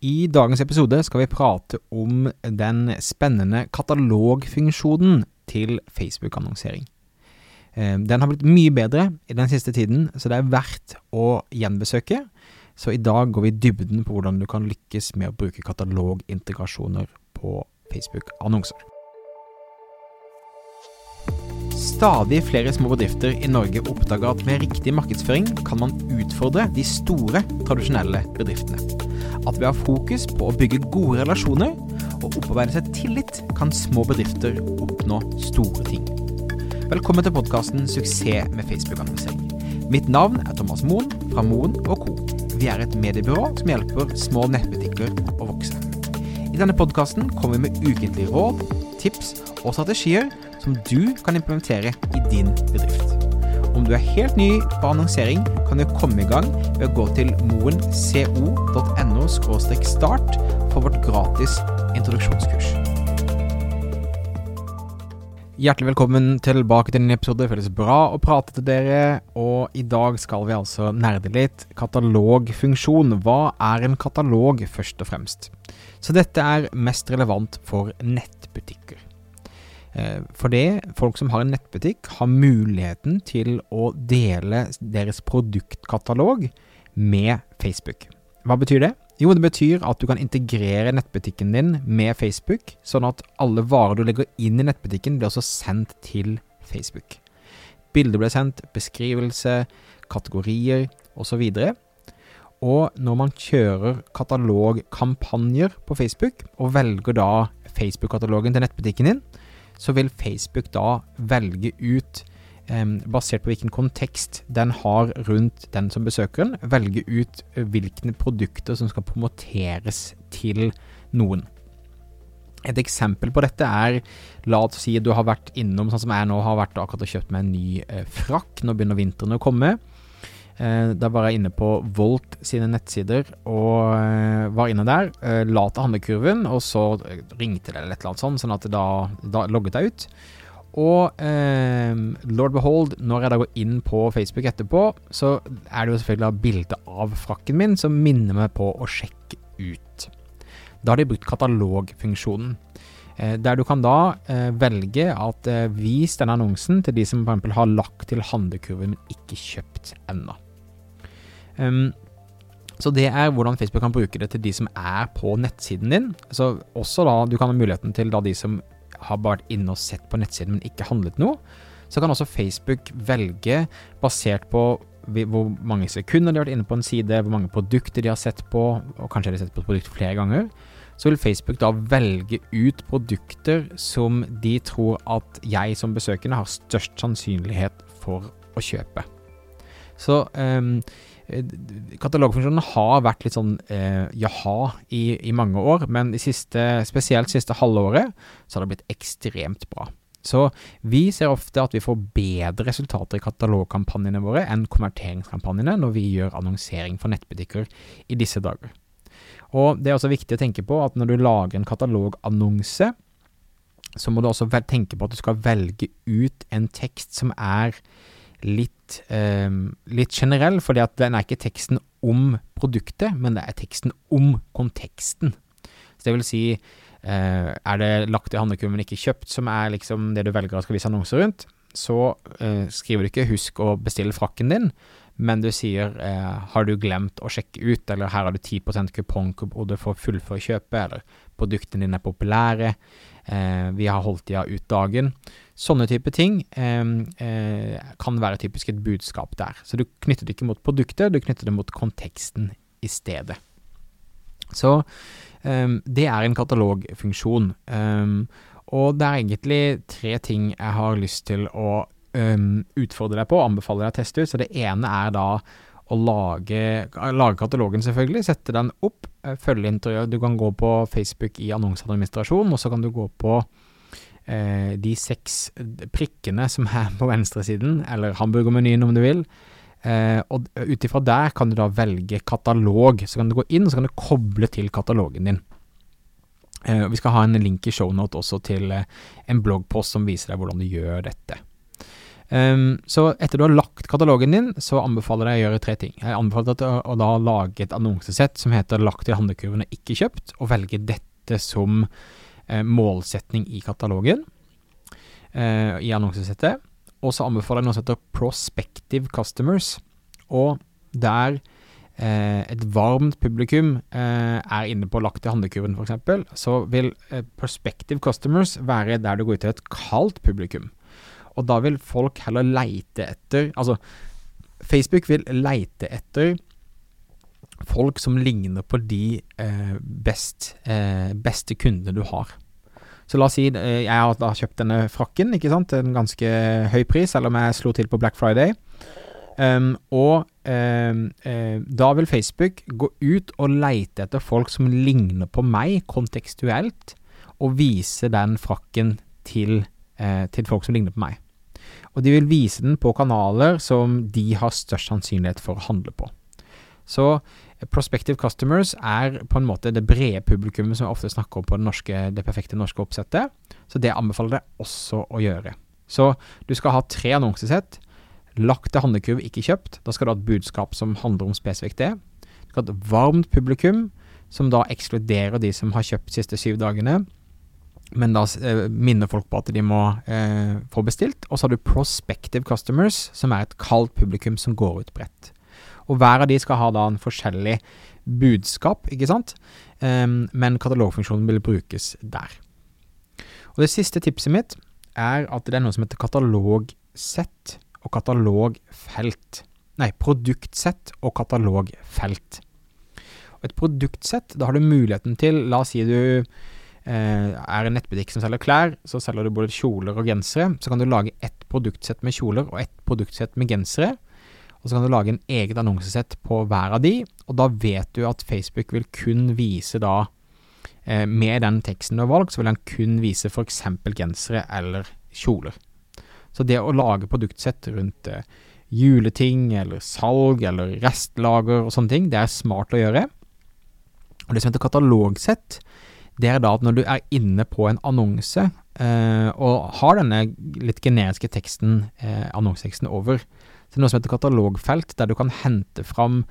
I dagens episode skal vi prate om den spennende katalogfunksjonen til Facebook-annonsering. Eh, den har blitt mye bedre i den siste tiden, så det er verdt å gjenbesøke. Så i dag går vi i dybden på hvordan du kan lykkes med å bruke katalogintegrasjoner på Facebook-annonser. Stadig flere små bedrifter i Norge oppdager at med riktig markedsføring kan man utfordre de store, tradisjonelle bedriftene. At ved å ha fokus på å bygge gode relasjoner og opparbeide seg tillit, kan små bedrifter oppnå store ting. Velkommen til podkasten 'Suksess med Facebook-annonsering'. Mitt navn er Thomas Moen fra Moen Co. Vi er et mediebyrå som hjelper små nettbutikker å vokse. I denne podkasten kommer vi med ukentlige råd, tips og strategier som du kan implementere i din bedrift. Om du er helt ny på annonsering, kan du komme i gang ved å gå til moenco.no start for vårt gratis introduksjonskurs. Hjertelig velkommen tilbake til en episode. Det føles bra å prate til dere. Og i dag skal vi altså nerde litt katalogfunksjon. Hva er en katalog, først og fremst? Så dette er mest relevant for nettbutikker. Eh, fordi folk som har en nettbutikk, har muligheten til å dele deres produktkatalog med Facebook. Hva betyr det? Jo, det betyr at du kan integrere nettbutikken din med Facebook, sånn at alle varer du legger inn i nettbutikken, blir også sendt til Facebook. Bilder blir sendt, beskrivelse, kategorier osv. Og når man kjører katalogkampanjer på Facebook, og velger da Facebook-katalogen til nettbutikken din, så vil Facebook da velge ut, basert på hvilken kontekst den har rundt den som besøker den, velge ut eh, hvilke produkter som skal promoteres til noen. Et eksempel på dette er, la oss si du har vært innom, sånn som jeg nå har vært akkurat og kjøpt meg en ny eh, frakk, nå begynner vinteren å komme. Eh, da var jeg inne på Volt sine nettsider og eh, var inne der. Eh, la til handlekurven, og så ringte det eller et eller annet sånt, sånn at da, da logget jeg ut. Og eh, lord behold, når jeg da går inn på Facebook etterpå, så er det jo selvfølgelig bilde av frakken min som minner meg på å sjekke ut. Da har de brukt katalogfunksjonen. Eh, der du kan da eh, velge at vis denne annonsen til de som f.eks. har lagt til handlekurven, men ikke kjøpt ennå. Um, så det er hvordan Facebook kan bruke det til de som er på nettsiden din. Så også da, Du kan ha muligheten til da de som har vært inne og sett på nettsiden, men ikke handlet noe. Så kan også Facebook velge, basert på hvor mange sekunder de har vært inne på en side, hvor mange produkter de har sett på, og kanskje de har sett på et produkt flere ganger, så vil Facebook da velge ut produkter som de tror at jeg som besøkende har størst sannsynlighet for å kjøpe. Så um, Katalogfunksjonen har vært litt sånn eh, jaha i, i, mange år, men siste, spesielt siste halvåret så har det blitt ekstremt bra. Så vi ser ofte at vi får bedre resultater i katalogkampanjene våre enn konverteringskampanjene når vi gjør annonsering for nettbutikker i disse dager. Og det er også viktig å tenke på at når du lager en katalogannonse, så må du også tenke på at du skal velge ut en tekst som er litt, eh, litt generell, at den er ikke teksten om produktet, men det er teksten om konteksten. Så det vil si, eh, er det lagt i handlekurven, men ikke kjøpt, som er liksom det du velger å skal vise annonser rundt, så eh, skriver du ikke 'husk å bestille frakken din', men du sier eh, 'har du glemt å sjekke ut', eller 'her har du 10% kupongkode for å fullføre kjøpet', eller 'produktene dine er populære', 'vi har holdt tida ut dagen'. Sånne type ting eh, eh, kan være typisk et budskap der. Så du knytter det ikke mot produktet, du knytter det mot konteksten i stedet. Så eh, det er en katalogfunksjon. Eh, og det er egentlig tre ting jeg har lyst til å eh, utfordre deg på, anbefale deg å teste ut. Så det ene er da å lage, lage katalogen, selvfølgelig. Sette den opp, eh, følge interiør. Du kan gå på Facebook i annonseadministrasjon, og så kan du gå på eh, de seks prikkene som er på venstresiden, eller hamburgermenyen om du vil. Eh, og ut ifra der kan du da velge katalog. Så kan du gå inn og så kan du koble til katalogen din. Eh, vi skal ha en link i shownote også til eh, en bloggpost som viser deg hvordan du gjør dette. Um, så etter du har lagt katalogen din, så anbefaler jeg å gjøre tre ting. Jeg anbefaler deg å, å da lage et annonsesett som heter 'lagt til handlekurven og ikke kjøpt', og velge dette som eh, målsetning i katalogen, eh, i annonsesettet. Og så anbefaler jeg noe som heter 'prospective customers', og der eh, et varmt publikum eh, er inne på lagt til handlekurven f.eks., så vil eh, prospective customers være der du går ut til et kaldt publikum. Og da vil folk heller leite etter Altså, Facebook vil leite etter folk som ligner på de eh, best, eh, beste kundene du har. Så la oss si eh, jeg har da kjøpt denne frakken, ikke sant, en ganske høy pris, selv om jeg slo til på Black Friday. Um, og um, um, da vil Facebook gå ut og leite etter folk som ligner på meg kontekstuelt, og vise den frakken til, uh, til folk som ligner på meg. Og de vil vise den på kanaler som de har størst sannsynlighet for å handle på. Så eh, prospective customers er på en måte det brede publikummet som jeg ofte snakker om på det, norske, det perfekte norske oppsettet. Så det anbefaler jeg også å gjøre. Så du skal ha tre annonsesett. Lagt til handlekurv, ikke kjøpt. Da skal du ha et budskap som handler om spesifikt det. Du skal ha et varmt publikum, som da ekskluderer de som har kjøpt de siste syv dagene men da eh, minner folk på at de må eh, få bestilt. Og så har du prospective customers, som er et kaldt publikum som går ut bredt. Og hver av de skal ha da en forskjellig budskap, ikke sant, um, men katalogfunksjonen vil brukes der. Og det siste tipset mitt er at det er noe som heter katalogsett og katalogfelt. Nei, produktsett og katalogfelt. Og et produktsett, da har du muligheten til, la oss si du er en nettbutikk som selger klær, så selger du både kjoler og gensere. Så kan du lage ett produktsett med kjoler og ett produktsett med gensere. Og så kan du lage en eget annonsesett på hver av de, og da vet du at Facebook vil kun vise da eh, Med den teksten du har valgt, så vil han kun vise f.eks. gensere eller kjoler. Så det å lage produktsett rundt eh, juleting eller salg eller restlager og sånne ting, det er smart å gjøre. Og det som heter katalogsett, det er da at når du er inne på en annonse eh, og har denne litt generiske teksten, eh, annonseteksten over, så det er noe som heter katalogfelt, der du kan hente fram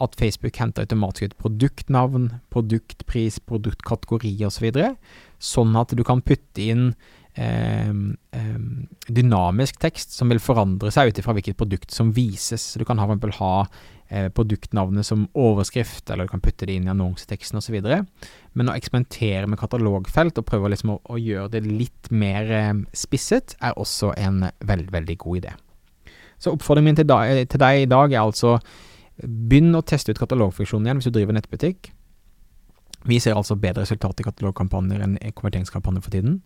at Facebook henter automatisk ut produktnavn, produktpris, produktkategori osv., så sånn at du kan putte inn eh, eh, dynamisk tekst som vil forandre seg ut ifra hvilket produkt som vises. Så du kan for eksempel ha produktnavnet som overskrift, eller du kan putte det inn i annonseteksten osv. Men å eksperimentere med katalogfelt og prøve liksom å, å, gjøre det litt mer eh, spisset, er også en veldig, veldig god idé. Så oppfordringen min til, da, til deg i dag er altså begynn å teste ut katalogfunksjonen igjen hvis du driver nettbutikk. Vi ser altså bedre resultat i katalogkampanjer enn i konverteringskampanjer for tiden.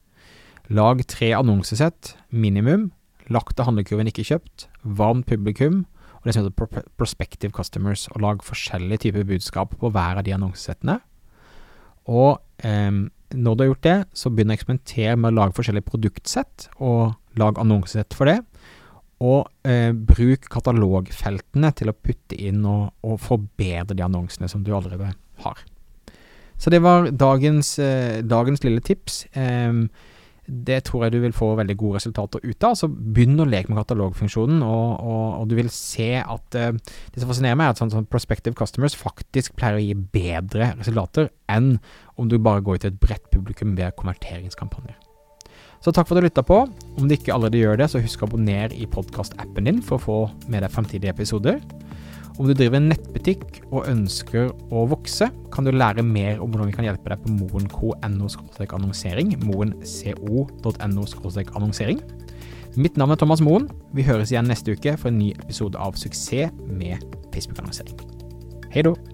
Lag tre annonsesett, minimum. Lagt av handlekurven ikke kjøpt. Varmt publikum og det som heter prospective customers, og lag forskjellige typer budskap på hver av de annonsesettene. Og eh, når du har gjort det, så begynn å eksperimentere med å lage forskjellige produktsett, og lag annonsesett for det. Og eh, bruk katalogfeltene til å putte inn og, og, forbedre de annonsene som du allerede har. Så det var dagens, eh, dagens lille tips. Eh, det tror jeg du vil få veldig gode resultater ut av. Så begynn å leke med katalogfunksjonen, og, og, og du vil se at uh, Det som fascinerer meg, er at sånn, sånn prospective customers faktisk pleier å gi bedre resultater enn om du bare går ut til et bredt publikum ved konverteringskampanjer. Så takk for at du lytta på. Om du ikke allerede gjør det, så husk å abonnere i podkastappen din for å få med deg fremtidige episoder. Om du driver en nettbutikk og ønsker å vokse, kan du lære mer om hvordan vi kan hjelpe deg på moen.no-annonsering, moenco.no annonsering. Mitt navn er Thomas Moen. Vi høres igjen neste uke for en ny episode av Suksess med Facebook-annonsering. Hei da!